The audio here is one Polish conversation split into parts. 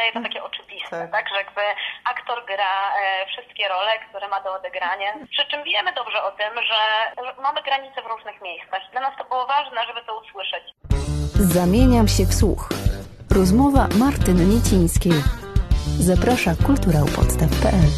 wydaje to takie oczywiste, tak. tak? Że jakby aktor gra e, wszystkie role, które ma do odegrania. Przy czym wiemy dobrze o tym, że, że mamy granice w różnych miejscach. Dla nas to było ważne, żeby to usłyszeć. Zamieniam się w słuch. Rozmowa Martyny Niecińskiej. Zaprasza kulturałpodstaw.pl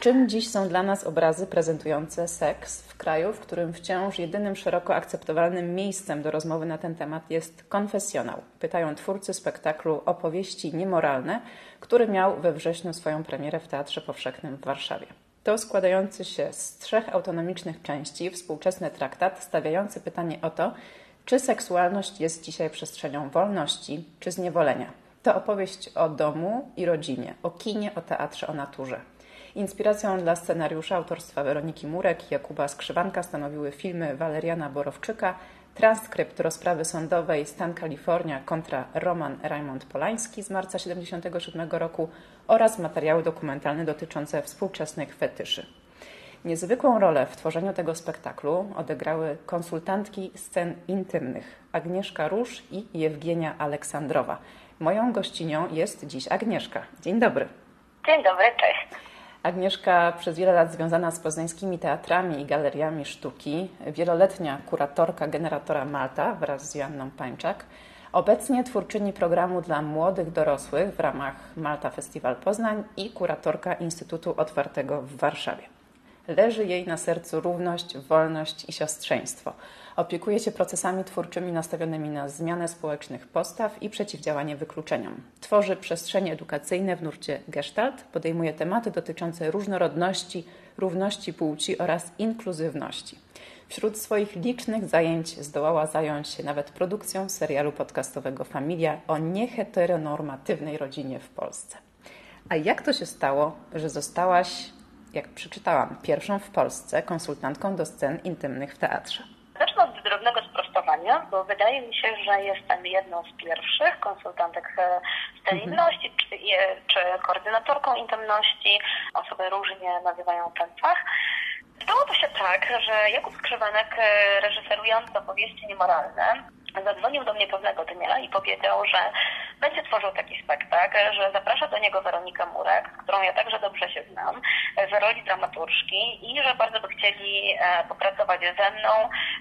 Czym dziś są dla nas obrazy prezentujące seks w kraju, w którym wciąż jedynym szeroko akceptowalnym miejscem do rozmowy na ten temat jest konfesjonał? Pytają twórcy spektaklu Opowieści Niemoralne, który miał we wrześniu swoją premierę w Teatrze Powszechnym w Warszawie. To składający się z trzech autonomicznych części współczesny traktat stawiający pytanie o to, czy seksualność jest dzisiaj przestrzenią wolności czy zniewolenia. To opowieść o domu i rodzinie, o kinie, o teatrze, o naturze. Inspiracją dla scenariusza autorstwa Weroniki Murek i Jakuba Skrzywanka stanowiły filmy Waleriana Borowczyka, transkrypt rozprawy sądowej Stan Kalifornia kontra Roman Raymond Polański z marca 1977 roku oraz materiały dokumentalne dotyczące współczesnych fetyszy. Niezwykłą rolę w tworzeniu tego spektaklu odegrały konsultantki scen intymnych Agnieszka Róż i Jewgenia Aleksandrowa. Moją gościnią jest dziś Agnieszka. Dzień dobry. Dzień dobry, cześć. Agnieszka przez wiele lat związana z poznańskimi teatrami i galeriami sztuki, wieloletnia kuratorka generatora Malta wraz z Joanną Pańczak, obecnie twórczyni programu dla młodych dorosłych w ramach Malta Festiwal Poznań i kuratorka Instytutu Otwartego w Warszawie. Leży jej na sercu równość, wolność i siostrzeństwo. Opiekuje się procesami twórczymi nastawionymi na zmianę społecznych postaw i przeciwdziałanie wykluczeniom. Tworzy przestrzenie edukacyjne w nurcie Gestalt, podejmuje tematy dotyczące różnorodności, równości płci oraz inkluzywności. Wśród swoich licznych zajęć zdołała zająć się nawet produkcją serialu podcastowego Familia o nieheteronormatywnej rodzinie w Polsce. A jak to się stało, że zostałaś, jak przeczytałam, pierwszą w Polsce konsultantką do scen intymnych w teatrze? Drobnego sprostowania, bo wydaje mi się, że jestem jedną z pierwszych konsultantek sterylności mhm. czy, czy koordynatorką intymności. Osoby różnie nazywają ten fach. Stało to się tak, że Jakub Skrzywanek, e, reżyserujący opowieści niemoralne, zadzwonił do mnie pewnego dnia i powiedział, że będzie tworzył taki spektakl, że zaprasza do niego Weronikę Murek, którą ja także dobrze się znam, w roli dramaturżki i że bardzo by chcieli e, popracować ze mną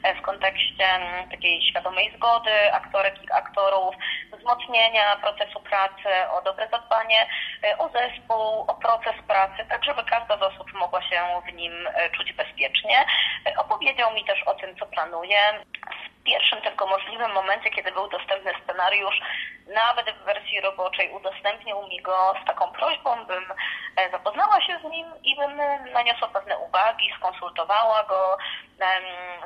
e, w kontekście takiej świadomej zgody aktorek i aktorów, wzmocnienia procesu pracy, o dobre zadbanie e, o zespół, o proces pracy, tak żeby każda z osób mogła się w nim czuć bezpiecznie. Opowiedział mi też o tym, co planuje pierwszym tylko możliwym momencie, kiedy był dostępny scenariusz, nawet w wersji roboczej udostępnił mi go z taką prośbą, bym e, zapoznała się z nim i bym naniosła pewne uwagi, skonsultowała go,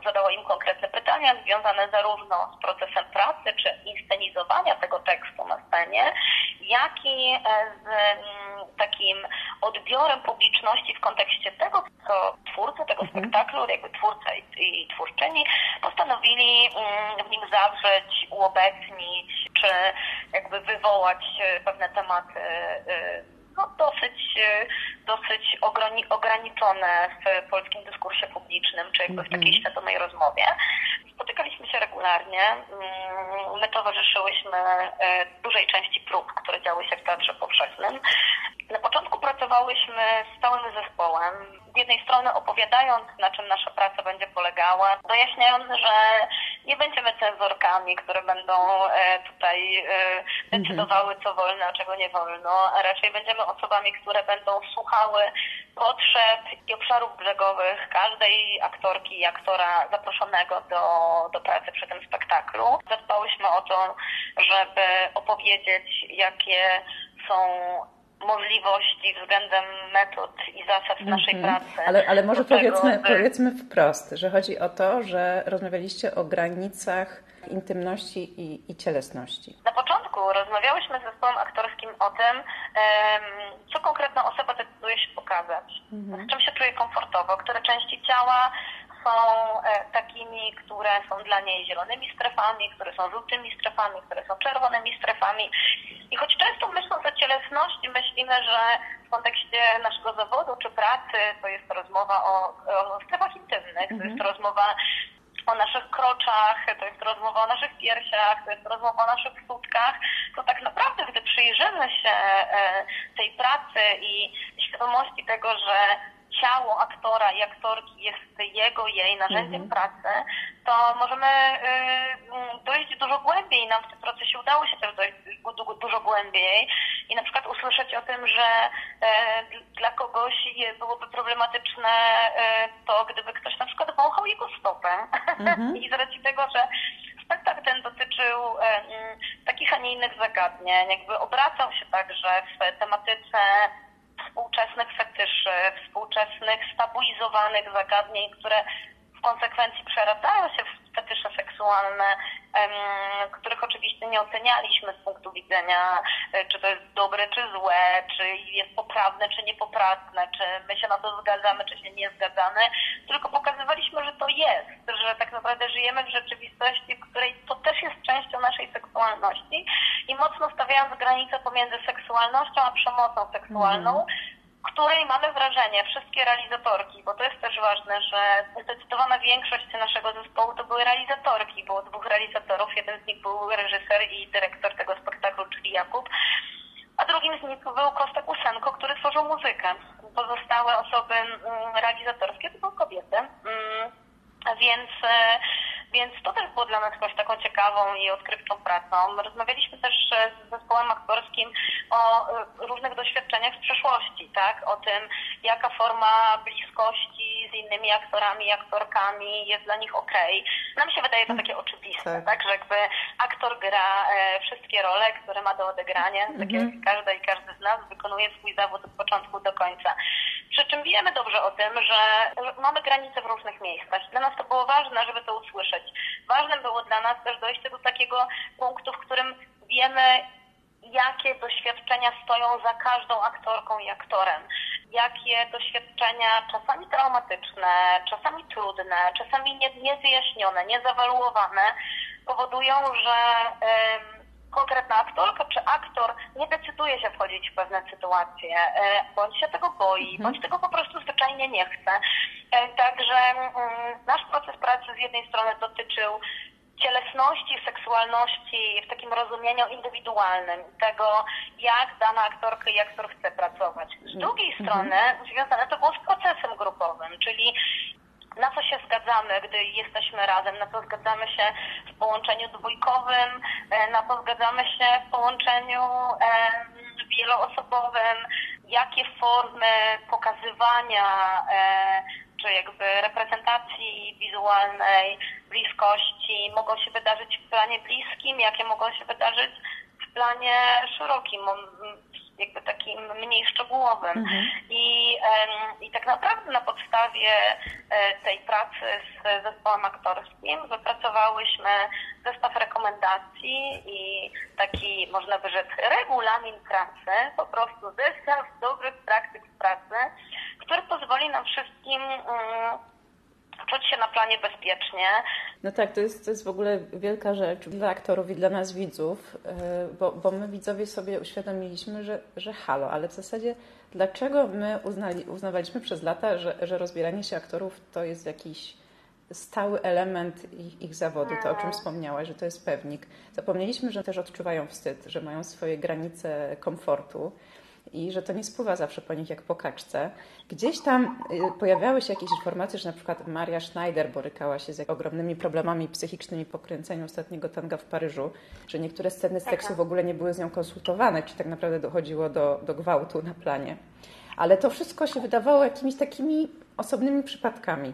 zadała im konkretne pytania związane zarówno z procesem pracy czy inscenizowania tego tekstu na scenie, jak i e, z takim odbiorem publiczności w kontekście tego, co twórcy tego mhm. spektaklu, jakby twórca i, i twórczyni postanowili w nim zawrzeć, uobecnić, czy jakby wywołać e, pewne tematy e, no, dosyć, e, dosyć ograniczone w polskim dyskursie publicznym, czy jakby w takiej mhm. świadomej rozmowie. Spotykaliśmy się regularnie. Mm, my towarzyszyłyśmy dużej części prób, które działy się w Teatrze Powszechnym. Na początku pracowałyśmy z całym zespołem. Z jednej strony opowiadając, na czym nasza praca będzie polegała, dojaśniając, że nie będziemy cenzorkami, które będą e, tutaj e, decydowały, co wolno, a czego nie wolno, a raczej będziemy osobami, które będą słuchały potrzeb i obszarów brzegowych każdej aktorki i aktora zaproszonego do, do pracy przy tym spektaklu. Zadbałyśmy o to, żeby opowiedzieć, jakie są możliwości względem metod i zasad mm -hmm. naszej pracy. Ale, ale może powiedzmy, tego, powiedzmy wprost, że chodzi o to, że rozmawialiście o granicach intymności i, i cielesności. Na początku rozmawiałyśmy z zespołem aktorskim o tym, co konkretna osoba decyduje się pokazać, mm -hmm. z czym się czuje komfortowo, które części ciała są e, takimi, które są dla niej zielonymi strefami, które są żółtymi strefami, które są czerwonymi strefami. I choć często myśląc o cielesności, myślimy, że w kontekście naszego zawodu czy pracy to jest to rozmowa o, o strefach intymnych, to jest to mhm. rozmowa o naszych kroczach, to jest rozmowa o naszych piersiach, to jest rozmowa o naszych sutkach, to tak naprawdę, gdy przyjrzymy się tej pracy i świadomości tego, że ciało aktora i aktorki jest jego, jej narzędziem mhm. pracy, to możemy y, dojść dużo głębiej. Nam w tym procesie udało się też dojść dużo głębiej i na przykład usłyszeć o tym, że y, dla kogoś byłoby problematyczne y, to, gdyby ktoś na przykład wąchał jego stopę. Mhm. I z racji tego, że spektakl ten dotyczył takich, a nie innych zagadnień, jakby obracał się także w tematyce współczesnych fetyszy, współczesnych stabilizowanych zagadnień, które w konsekwencji przeradzają się w fetysze seksualne, których oczywiście nie ocenialiśmy z punktu widzenia, e, czy to jest dobre, czy złe, czy jest poprawne, czy niepoprawne, czy my się na to zgadzamy, czy się nie zgadzamy, tylko pokazywaliśmy, że to jest, że tak naprawdę żyjemy w rzeczywistości, w której to też jest częścią naszej seksualności i mocno stawiając granicę pomiędzy seksualnością a przemocą seksualną, mm której mamy wrażenie, wszystkie realizatorki, bo to jest też ważne, że zdecydowana większość naszego zespołu to były realizatorki, było dwóch realizatorów, jeden z nich był reżyser i dyrektor tego spektaklu, czyli Jakub, a drugim z nich był Kostek Usenko, który tworzył muzykę. Pozostałe osoby mm, realizatorskie to były kobiety, mm, więc e, więc to też było dla nas jakąś taką ciekawą i odkrywczą pracą. Rozmawialiśmy też z zespołem aktorskim o e, różnych doświadczeniach z przeszłości, tak? O tym, jaka forma bliskości z innymi aktorami aktorkami jest dla nich okej. Okay. Nam się wydaje to takie oczywiste, tak? tak? Że jakby aktor gra e, wszystkie role, które ma do odegrania, tak jak mhm. każda i każdy z nas wykonuje swój zawód od początku do końca. Przy czym wiemy dobrze o tym, że mamy granice w różnych miejscach. Dla nas to było ważne, żeby to usłyszeć. Ważne było dla nas też dojście do takiego punktu, w którym wiemy, jakie doświadczenia stoją za każdą aktorką i aktorem. Jakie doświadczenia, czasami traumatyczne, czasami trudne, czasami niewyjaśnione, niezawaluowane, powodują, że konkretna aktorka czy aktor nie decyduje się wchodzić w pewne sytuacje, e, bądź się tego boi, mhm. bądź tego po prostu zwyczajnie nie chce. E, także mm, nasz proces pracy z jednej strony dotyczył cielesności, seksualności w takim rozumieniu indywidualnym, tego, jak dana aktorka i aktor chce pracować. Z drugiej mhm. strony związane to było z procesem grupowym, czyli na co się zgadzamy, gdy jesteśmy razem, na co zgadzamy się w połączeniu dwójkowym, e, na co zgadzamy się w połączeniu wieloosobowym, jakie formy pokazywania e, czy jakby reprezentacji wizualnej, bliskości mogą się wydarzyć w planie bliskim, jakie mogą się wydarzyć w planie szerokim jakby takim mniej szczegółowym. Mhm. I, I tak naprawdę na podstawie e, tej pracy z zespołem aktorskim wypracowałyśmy zestaw rekomendacji i taki, można by rzec, regulamin pracy, po prostu zestaw dobrych praktyk pracy, który pozwoli nam wszystkim um, czuć się na planie bezpiecznie. No tak, to jest, to jest w ogóle wielka rzecz dla aktorów i dla nas widzów, e, bo, bo my widzowie sobie uświadomiliśmy, że, że halo, ale w zasadzie dlaczego my uznali, uznawaliśmy przez lata, że, że rozbieranie się aktorów to jest jakiś stały element ich, ich zawodu, to o czym wspomniałaś, że to jest pewnik. Zapomnieliśmy, że też odczuwają wstyd, że mają swoje granice komfortu i że to nie spływa zawsze po nich jak po kaczce. Gdzieś tam y, pojawiały się jakieś informacje, że na przykład Maria Schneider borykała się z ogromnymi problemami psychicznymi po kręceniu ostatniego tanga w Paryżu, że niektóre sceny seksu w ogóle nie były z nią konsultowane, czy tak naprawdę dochodziło do, do gwałtu na planie. Ale to wszystko się wydawało jakimiś takimi osobnymi przypadkami.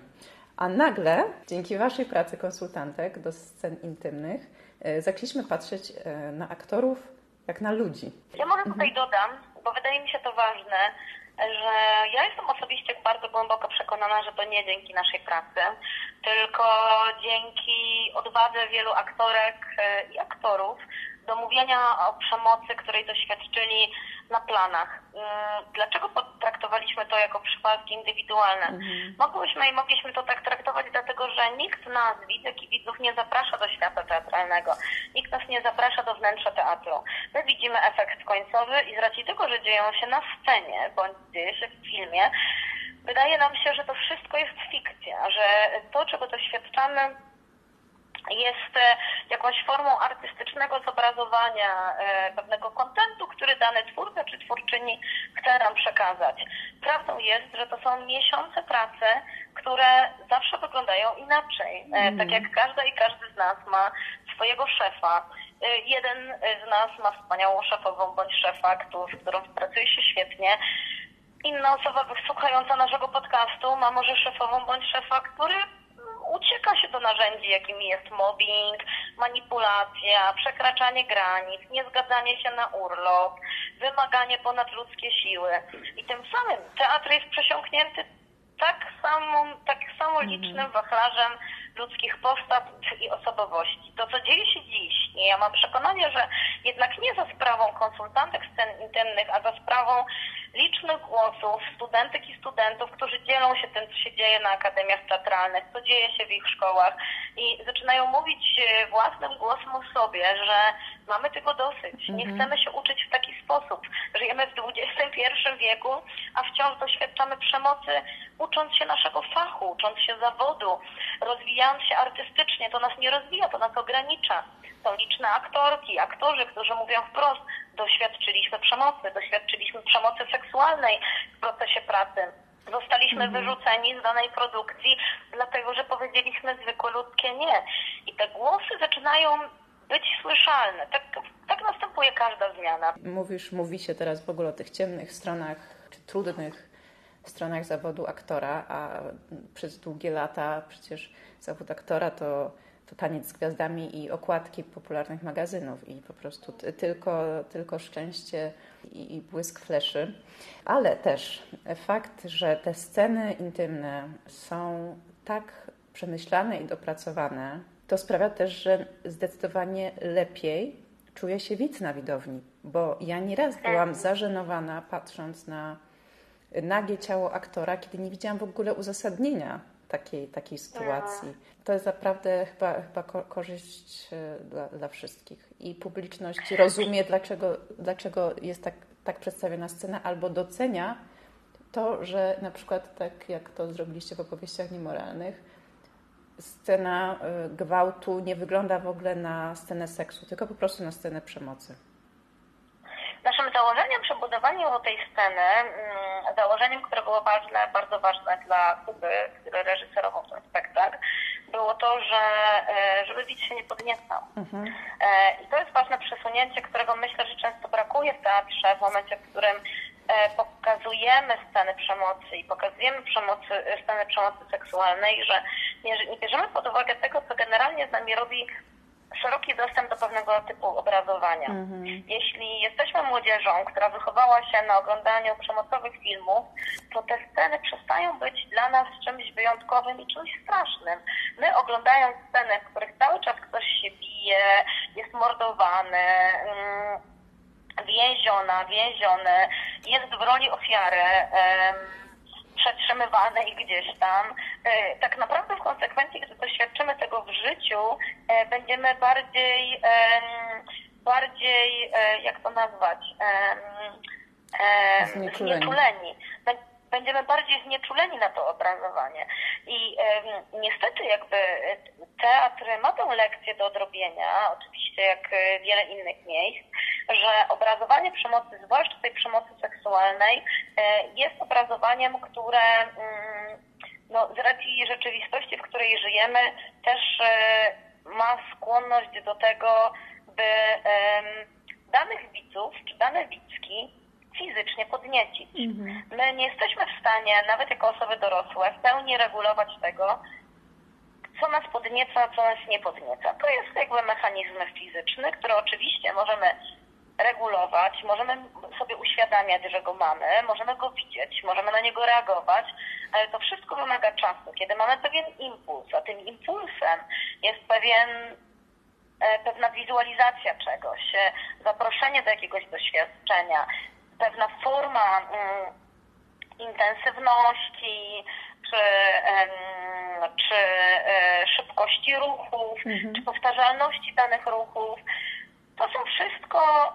A nagle, dzięki Waszej pracy konsultantek do scen intymnych, y, zaczęliśmy patrzeć y, na aktorów jak na ludzi. Ja może tutaj dodam, bo wydaje mi się to ważne, że ja jestem osobiście bardzo głęboko przekonana, że to nie dzięki naszej pracy, tylko dzięki odwadze wielu aktorek e, i aktorów do mówienia o przemocy, której doświadczyli na planach. Mm, dlaczego potraktowaliśmy to jako przypadki indywidualne? Mhm. Mogłyśmy i mogliśmy to tak traktować, dlatego że nikt nas, widzek i widzów, nie zaprasza do świata teatralnego. Nikt nas nie zaprasza do wnętrza teatru. My widzimy efekt końcowy i z racji tego, że dzieją się na scenie, bądź dzieje się w filmie, wydaje nam się, że to wszystko jest fikcja, że to, czego doświadczamy jest e, jakąś formą artystycznego zobrazowania e, pewnego kontentu, który dany twórca czy twórczyni chce nam przekazać. Prawdą jest, że to są miesiące pracy, które zawsze wyglądają inaczej. Mm. Tak jak każda i każdy z nas ma swojego szefa. Jeden z nas ma wspaniałą szefową bądź szefa, z którą pracuje się świetnie. Inna osoba słuchająca naszego podcastu ma może szefową bądź szefa, który narzędzi, jakimi jest mobbing, manipulacja, przekraczanie granic, niezgadzanie się na urlop, wymaganie ponadludzkie siły. I tym samym teatr jest przesiąknięty tak samo, tak samo mhm. licznym wachlarzem ludzkich postaw i osobowości. To, co dzieje się dziś, ja mam przekonanie, że jednak nie za sprawą konsultantek scen intymnych, a za sprawą licznych głosów studentek i studentów, którzy dzielą się tym, co się dzieje na akademiach teatralnych, co dzieje się w ich szkołach i zaczynają mówić e, własnym głosem o sobie, że mamy tego dosyć, nie mhm. chcemy się uczyć w taki sposób. Żyjemy w XXI wieku, a wciąż doświadczamy przemocy, ucząc się naszego fachu, ucząc się zawodu, rozwijając się artystycznie. To nas nie rozwija, to nas ogranicza. Są liczne aktorki, aktorzy, którzy mówią wprost, doświadczyliśmy przemocy, doświadczyliśmy przemocy seksualnej w procesie pracy. Zostaliśmy mhm. wyrzuceni z danej produkcji, dlatego że powiedzieliśmy zwykłe ludzkie nie. I te głosy zaczynają być słyszalne. Tak, tak następuje każda zmiana. Mówisz, mówi się teraz w ogóle o tych ciemnych stronach, czy trudnych stronach zawodu aktora, a przez długie lata przecież zawód aktora to to taniec z gwiazdami i okładki popularnych magazynów i po prostu tylko, tylko szczęście i, i błysk fleszy. Ale też fakt, że te sceny intymne są tak przemyślane i dopracowane, to sprawia też, że zdecydowanie lepiej czuje się widz na widowni, bo ja nieraz byłam zażenowana patrząc na nagie ciało aktora, kiedy nie widziałam w ogóle uzasadnienia takiej, takiej sytuacji. To jest naprawdę chyba, chyba korzyść e, dla, dla wszystkich. I publiczność rozumie, dlaczego, dlaczego jest tak, tak przedstawiona scena, albo docenia to, że na przykład tak jak to zrobiliście w opowieściach niemoralnych, scena e, gwałtu nie wygląda w ogóle na scenę seksu, tylko po prostu na scenę przemocy. Założeniem przy budowaniu tej sceny, mm, założeniem, które było ważne, bardzo ważne dla Kuby, który reżyserował ten spektakl, było to, że e, żeby widz się nie podniecał. Mhm. E, I to jest ważne przesunięcie, którego myślę, że często brakuje w teatrze w momencie, w którym e, pokazujemy sceny przemocy i pokazujemy przemocy, sceny przemocy seksualnej, że nie, nie bierzemy pod uwagę tego, co generalnie z nami robi szeroki dostęp do pewnego typu obrazowania. Mhm. Jeśli jesteśmy młodzieżą, która wychowała się na oglądaniu przemocowych filmów, to te sceny przestają być dla nas czymś wyjątkowym i czymś strasznym. My oglądając sceny, w których cały czas ktoś się bije, jest mordowany, mm, więziona, więziony, jest w roli ofiary, przetrzymywane i gdzieś tam. E, tak naprawdę w konsekwencji, gdy doświadczymy tego w życiu, e, będziemy bardziej, bardziej, e, jak to nazwać, znieczuleni. Będziemy bardziej znieczuleni na to obrazowanie. I e, niestety jakby teatr ma tę lekcję do odrobienia, oczywiście jak wiele innych miejsc, że obrazowanie przemocy, zwłaszcza tej przemocy seksualnej, e, jest obrazowaniem, które mm, no, z racji rzeczywistości, w której żyjemy, też e, ma skłonność do tego, by danych widzów czy dane widzki fizycznie podniecić. Mhm. My nie jesteśmy w stanie, nawet jako osoby dorosłe, w pełni regulować tego, co nas podnieca, co nas nie podnieca. To jest jakby mechanizm fizyczny, który oczywiście możemy regulować, możemy sobie uświadamiać, że go mamy, możemy go widzieć, możemy na niego reagować, ale to wszystko wymaga czasu. Kiedy mamy pewien impuls, a tym impulsem jest pewien, e, pewna wizualizacja czegoś, e, zaproszenie do jakiegoś doświadczenia, pewna forma mm, intensywności, czy, czy e, szybkości ruchów, mhm. czy powtarzalności danych ruchów, to są wszystko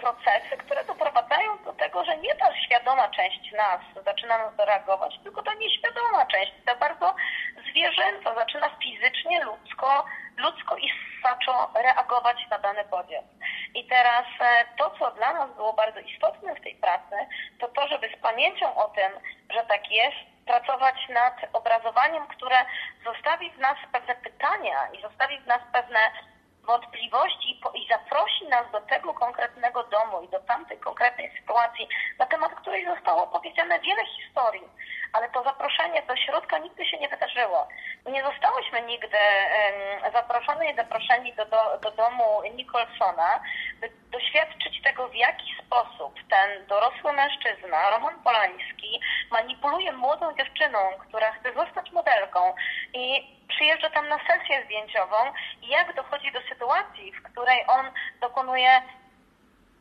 procesy, które doprowadzają do tego, że nie ta świadoma część nas zaczyna na to reagować, tylko ta nieświadoma część, ta bardzo zwierzęca zaczyna fizycznie, ludzko ludzko i zaczął reagować na dany bodziec. I teraz e, to, co dla nas było bardzo istotne w tej pracy, to to, żeby z pamięcią o tym, że tak jest, pracować nad obrazowaniem, które zostawi w nas pewne pytania i zostawi w nas pewne wątpliwości i zaprosi nas do tego konkretnego domu i do tamtej konkretnej sytuacji, na temat której zostało powiedziane wiele historii, ale to zaproszenie do środka nigdy się nie wydarzyło. Nie zostałyśmy nigdy um, zaproszone i zaproszeni do, do, do domu Nicholsona, by doświadczyć tego, w jaki sposób. Ten dorosły mężczyzna, Roman Polański, manipuluje młodą dziewczyną, która chce zostać modelką i przyjeżdża tam na sesję zdjęciową. I jak dochodzi do sytuacji, w której on dokonuje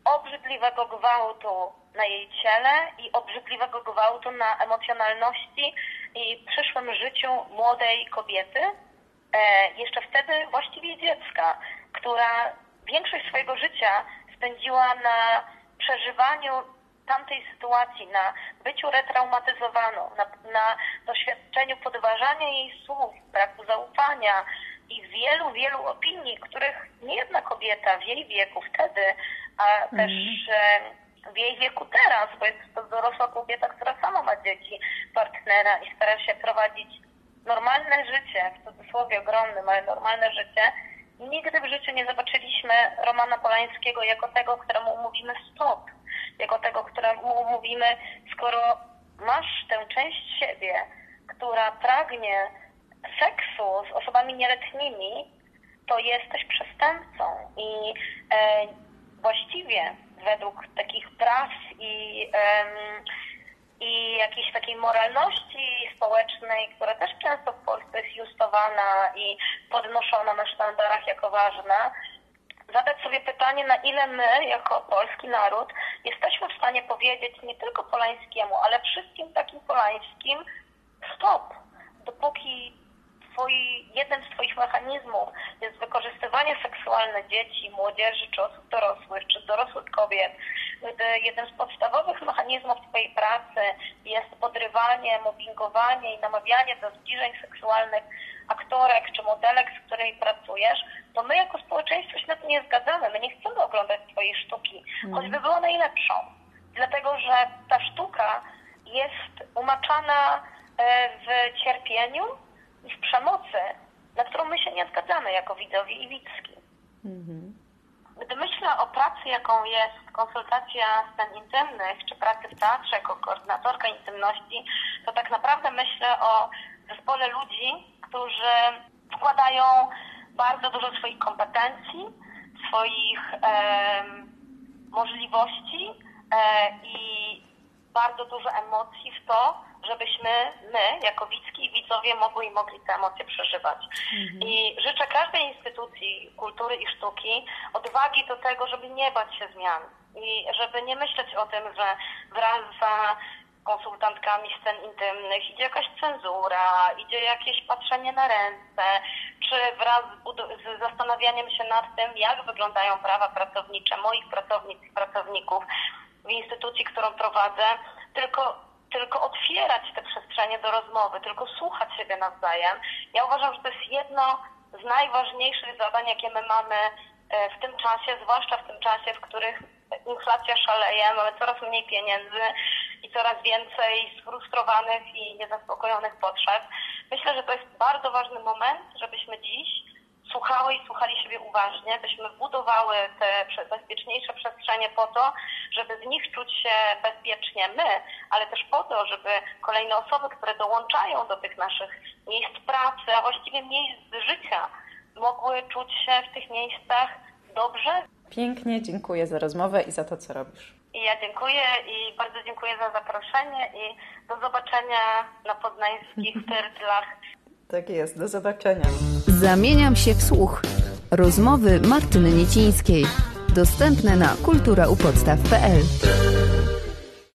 obrzydliwego gwałtu na jej ciele i obrzydliwego gwałtu na emocjonalności i przyszłym życiu młodej kobiety, e, jeszcze wtedy właściwie dziecka, która większość swojego życia spędziła na przeżywaniu tamtej sytuacji, na byciu retraumatyzowaną, na, na doświadczeniu podważania jej słów, braku zaufania i wielu, wielu opinii, których nie jedna kobieta w jej wieku wtedy, a mm. też w jej wieku teraz, bo jest to dorosła kobieta, która sama ma dzieci, partnera i stara się prowadzić normalne życie, w cudzysłowie ogromnym, ale normalne życie, nigdy w życiu nie zobaczyliśmy Romana Polańskiego jako tego, któremu mówimy stop jako tego, któremu mówimy, skoro masz tę część siebie, która pragnie seksu z osobami nieletnimi, to jesteś przestępcą. I e, właściwie według takich praw i, e, i jakiejś takiej moralności społecznej, która też często w Polsce jest justowana i podnoszona na sztandarach jako ważna, zadać sobie pytanie, na ile my, jako polski naród, jesteśmy w stanie powiedzieć nie tylko Polańskiemu, ale wszystkim takim Polańskim stop, dopóki twoi, jednym z Twoich mechanizmów jest wykorzystywanie seksualne dzieci, młodzieży czy osób dorosłych, czy dorosłych kobiet, gdy jednym z podstawowych mechanizmów Twojej pracy jest podrywanie, mobbingowanie i namawianie do zbliżeń seksualnych aktorek czy modelek, z której pracujesz, to my jako społeczeństwo się na to nie zgadzamy. My nie chcemy oglądać Twojej sztuki, mm. choćby była najlepszą. Dlatego, że ta sztuka jest umaczana e, w cierpieniu i w przemocy, na którą my się nie zgadzamy jako widzowie i widzki. Mm-hmm. O pracy, jaką jest konsultacja scen intymnych, czy pracy w teatrze jako koordynatorka intymności, to tak naprawdę myślę o zespole ludzi, którzy wkładają bardzo dużo swoich kompetencji, swoich e, możliwości e, i bardzo dużo emocji w to, żebyśmy my, jako widzki i widzowie, mogli i mogli te emocje przeżywać. Mhm. I życzę każdej instytucji kultury i sztuki odwagi do tego, żeby nie bać się zmian i żeby nie myśleć o tym, że wraz za konsultantkami scen intymnych, idzie jakaś cenzura, idzie jakieś patrzenie na ręce, czy wraz z, z zastanawianiem się nad tym, jak wyglądają prawa pracownicze moich pracownic i pracowników w instytucji, którą prowadzę, tylko, tylko otwierać te przestrzenie do rozmowy, tylko słuchać siebie nawzajem. Ja uważam, że to jest jedno z najważniejszych zadań, jakie my mamy e, w tym czasie, zwłaszcza w tym czasie, w których inflacja szaleje, mamy coraz mniej pieniędzy i coraz więcej sfrustrowanych i niezaspokojonych potrzeb. Myślę, że to jest bardzo ważny moment, żebyśmy dziś słuchały i słuchali siebie uważnie, byśmy budowały te bezpieczniejsze przestrzenie po to, żeby w nich czuć się bezpiecznie my, ale też po to, żeby kolejne osoby, które dołączają do tych naszych miejsc pracy, a właściwie miejsc życia, mogły czuć się w tych miejscach dobrze. Pięknie dziękuję za rozmowę i za to, co robisz. I ja dziękuję i bardzo dziękuję za zaproszenie i do zobaczenia na poznańskich tyrtlach. Tak jest, do zobaczenia. Zamieniam się w słuch. Rozmowy Martyny Niecińskiej. Dostępne na kulturaupodstaw.pl